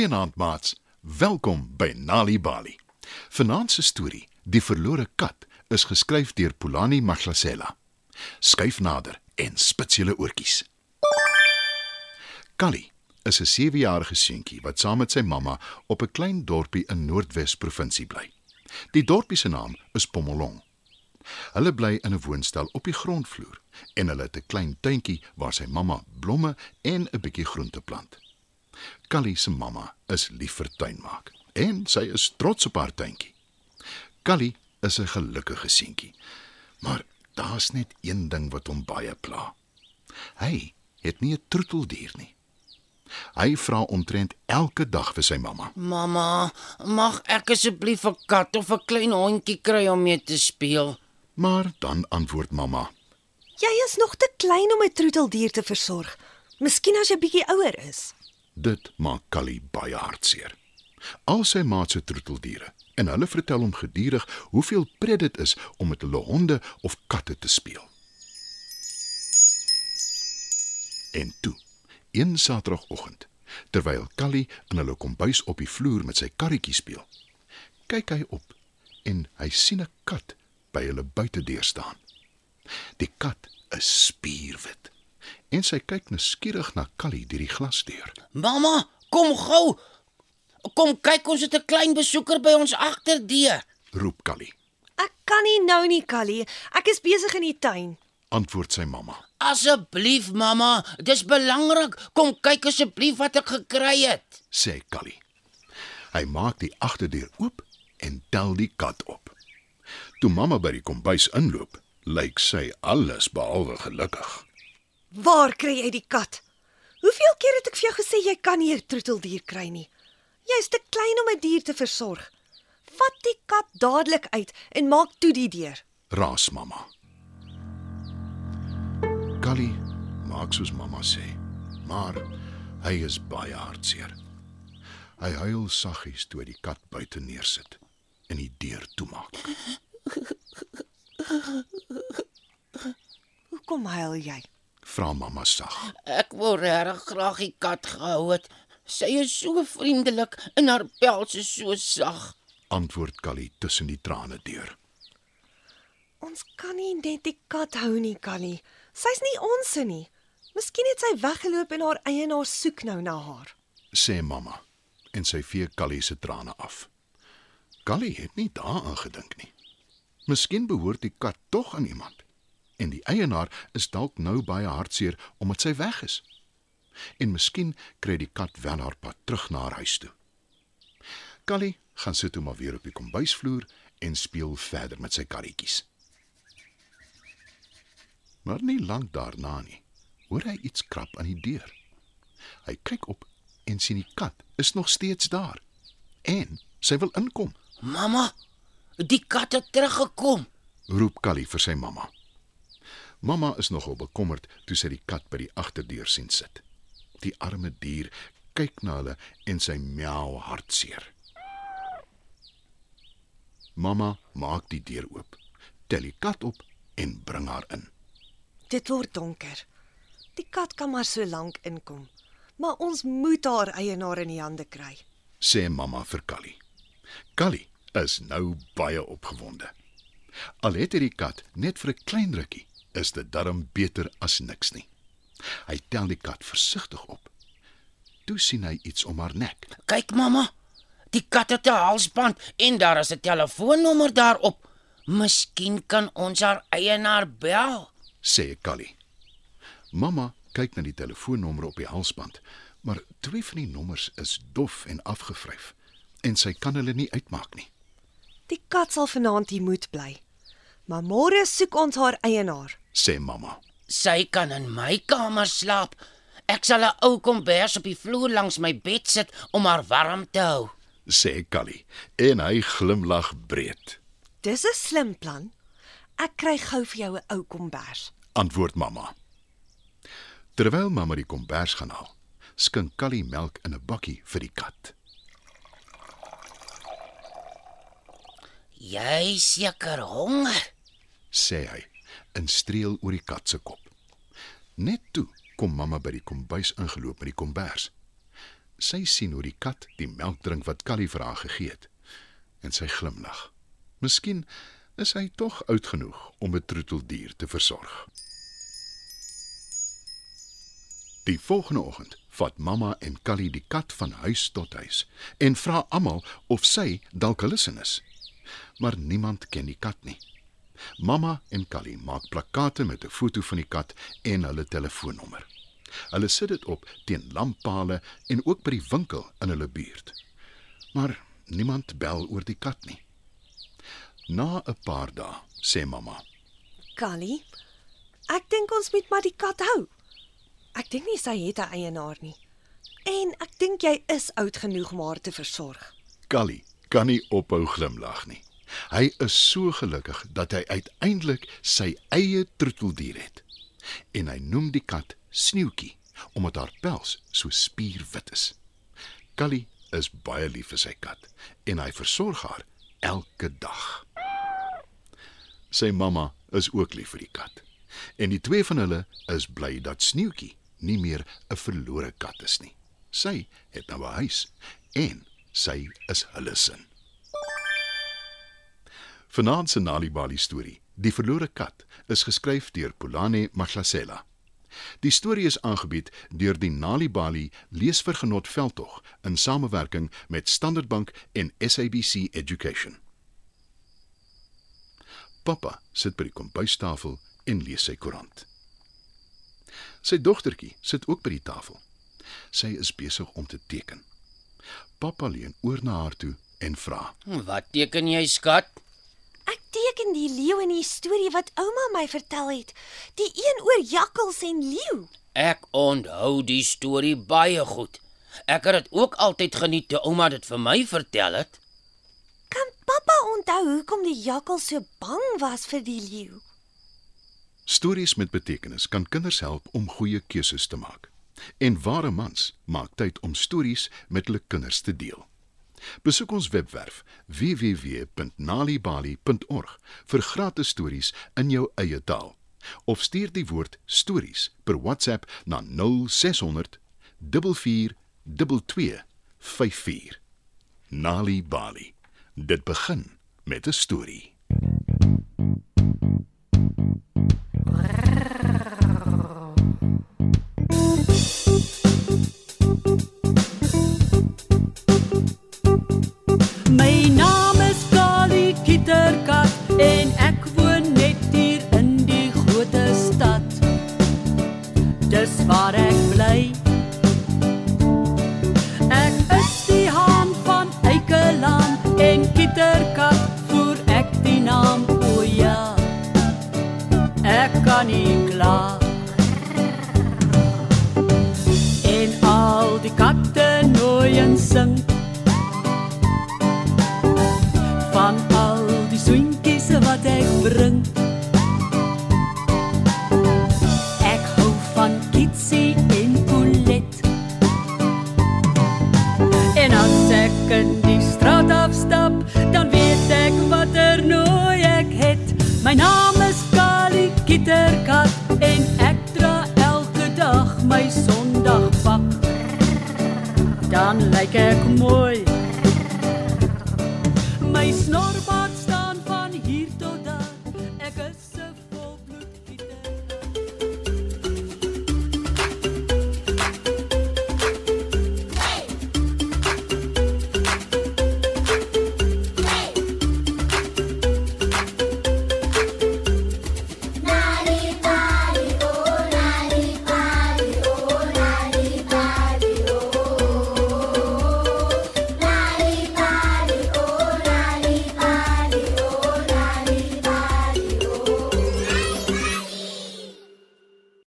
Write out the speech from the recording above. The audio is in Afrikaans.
Goeienaand maats. Welkom by Nali Bali. Vanaand se storie, Die verlore kat, is geskryf deur Pulani Maglasela. Skyf nader en spits julle oortjies. Kali is 'n 7-jarige seentjie wat saam met sy mamma op 'n klein dorpie in Noordwes provinsie bly. Die dorpie se naam is Pomolong. Hulle bly in 'n woonstel op die grondvloer en hulle het 'n klein tuintjie waar sy mamma blomme en 'n bietjie groente plant. Kali se mamma is lief vir tuinmaak en sy is trots op haar tuintjie. Kali is 'n gelukkige seentjie. Maar daar's net een ding wat hom baie pla. Hy het nie 'n troeteldier nie. Hy vra omtrent elke dag vir sy mamma. Mamma, mag ek asseblief 'n kat of 'n klein hondjie kry om mee te speel? Maar dan antwoord mamma: Jy is nog te klein om 'n troeteldier te versorg. Miskien as jy bietjie ouer is. Dit maak Kali baie hartseer. Al sy maats se troeteldiere en hulle vertel hom gedurig hoeveel pret dit is om met hulle honde of katte te speel. En toe, een Saterdagoggend, terwyl Kali in hulle kombuis op die vloer met sy karretjie speel, kyk hy op en hy sien 'n kat by hulle buitedeur staan. Die kat is spierwit en sy kyk nuuskierig na Kali deur die glasdeur. Mamma, kom gou. Kom kyk, ons het 'n klein besoeker by ons agterdeur. Roep Kali. Ek kan nie nou nie, Callie. Ek is besig in die tuin. Antwoord sy mamma. Asseblief, mamma, dis belangrik. Kom kyk asseblief wat ek gekry het. sê Kali. Hy maak die agterdeur oop en tel die kat op. Toe mamma by die kombuis inloop, lyk sy alles behalwe gelukkig. Waar kry jy die kat? Hoeveel keer het ek vir jou gesê jy kan nie 'n troeteldier kry nie? Jy's te klein om 'n dier te versorg. Vat die kat dadelik uit en maak toe die deur. Raas mamma. Kali maak soos mamma sê, maar hy is baie hartseer. Hy huil saggies toe hy die kat buite neersit en die deur toemaak. Hoekom huil jy? Vra mamma sag. Ek wou regtig graag die kat gehou het. Sy is so vriendelik en haar pels is so sag. Antwoord Kali tussen die trane deur. Ons kan nie net die kat hou nie, Callie. Sy's nie ons se nie. Miskien het sy weggeloop en haar eienaar soek nou na haar. sê mamma en sy vee Callie se trane af. Callie het nie daaraan gedink nie. Miskien behoort die kat tog aan iemand en die eienaar is dalk nou baie hartseer omdat sy weg is. En miskien kry die kat wel haar pad terug na haar huis toe. Callie gaan sit toe maar weer op die kombuisvloer en speel verder met sy karretjies. Maar nie lank daarna nie, hoor hy iets krap aan die deur. Hy kyk op en sien die kat is nog steeds daar. En sy wil inkom, Mamma, die kat het teruggekom. roep Callie vir sy mamma. Mamma is nogal bekommerd toe sy die kat by die agterdeur sien sit. Die arme dier kyk na hulle en sy miau hartseer. Mamma maak die deur oop, tel die kat op en bring haar in. Dit word donker. Die kat kan maar so lank inkom, maar ons moet haar eienaar in die hande kry. sê mamma vir Callie. Callie is nou baie opgewonde. Al het hy die kat net vir 'n klein rukkie, is dit darm beter as niks nie. Hy tel die kat versigtig op. Toe sien hy iets om haar nek. Kyk mamma, die kat het 'n halsband en daar is 'n telefoonnommer daarop. Miskien kan ons haar eienaar bel. sê Callie. Mamma kyk na die telefoonnommer op die halsband, maar twee van die nommers is dof en afgevryf en sy kan hulle nie uitmaak nie. Die kat sal vanaand hier moet bly. Maar môre soek ons haar eienaar. Sê mamma. Sy kan in my kamer slaap. Ek sal 'n ou kombers op die vloer langs my bed sit om haar warm te hou. sê Callie en hy glimlag breed. Dis 'n slim plan. Ek kry gou vir jou 'n ou kombers. antwoord mamma. Terwyl mamma die kombers gaan haal, skink Callie melk in 'n bakkie vir die kat. Jy seker honger. sê hy en streel oor die kat se kop. Net toe kom mamma by die kombuis ingeloop met die kombers. Sy sien hoe die kat die melk drink wat Callie vir haar gegee het en sy glimlag. Miskien is hy tog oud genoeg om 'n troeteldier te versorg. Die volgende oggend vat mamma en Callie die kat van huis tot huis en vra almal of sy dalk hulle sin is. Maar niemand ken die kat nie. Mamma en Callie maak plakkate met 'n foto van die kat en hulle telefoonnommer. Hulle sit dit op teen lamppale en ook by die winkel in hulle buurt. Maar niemand bel oor die kat nie. Na 'n paar dae sê mamma: Callie, ek dink ons moet maar die kat hou. Ek dink nie sy het 'n eienaar nie. En ek dink jy is oud genoeg om haar te versorg. "Callie kan nie ophou glimlag nie. Hy is so gelukkig dat hy uiteindelik sy eie troeteldier het. En hy noem die kat Sneeuwtjie omdat haar pels so spierwit is. Callie is baie lief vir sy kat en hy versorg haar elke dag. Sy mamma is ook lief vir die kat. En die twee van hulle is bly dat Sneeuwtjie nie meer 'n verlore kat is nie. Sy het nou 'n huis en sy is hulle sin. Vanaand se Nalibali storie, Die verlore kat, is geskryf deur Pulane Mahlasela. Die storie is aangebied deur die Nalibali Leesvergenot veldtog in samewerking met Standard Bank en SABC Education. Pappa sit by die kombuistafel en lees sy koerant. Sy dogtertjie sit ook by die tafel. Sy is besig om te teken. Pappa leun oor na haar toe en vra: Wat teken jy, skat? Ek teken die leeu in die storie wat ouma my vertel het. Die een oor jakkals en leeu. Ek onthou die storie baie goed. Ek het dit ook altyd geniet toe ouma dit vir my vertel het. Kan pappa onthou hoekom die jakkals so bang was vir die leeu? Stories met betekenis kan kinders help om goeie keuses te maak. En ware mans maak tyd om stories met hulle kinders te deel. Besoek ons webwerf www.nalibali.org vir gratis stories in jou eie taal of stuur die woord stories per WhatsApp na 0600 442 24. Nali Bali. Dit begin met 'n storie. Ek in die straat afstap, dan weet ek watter nooi ek het. My naam is Kali Kitterkat en ek dra elke dag my Sondagpak. Dan lyk ek mooi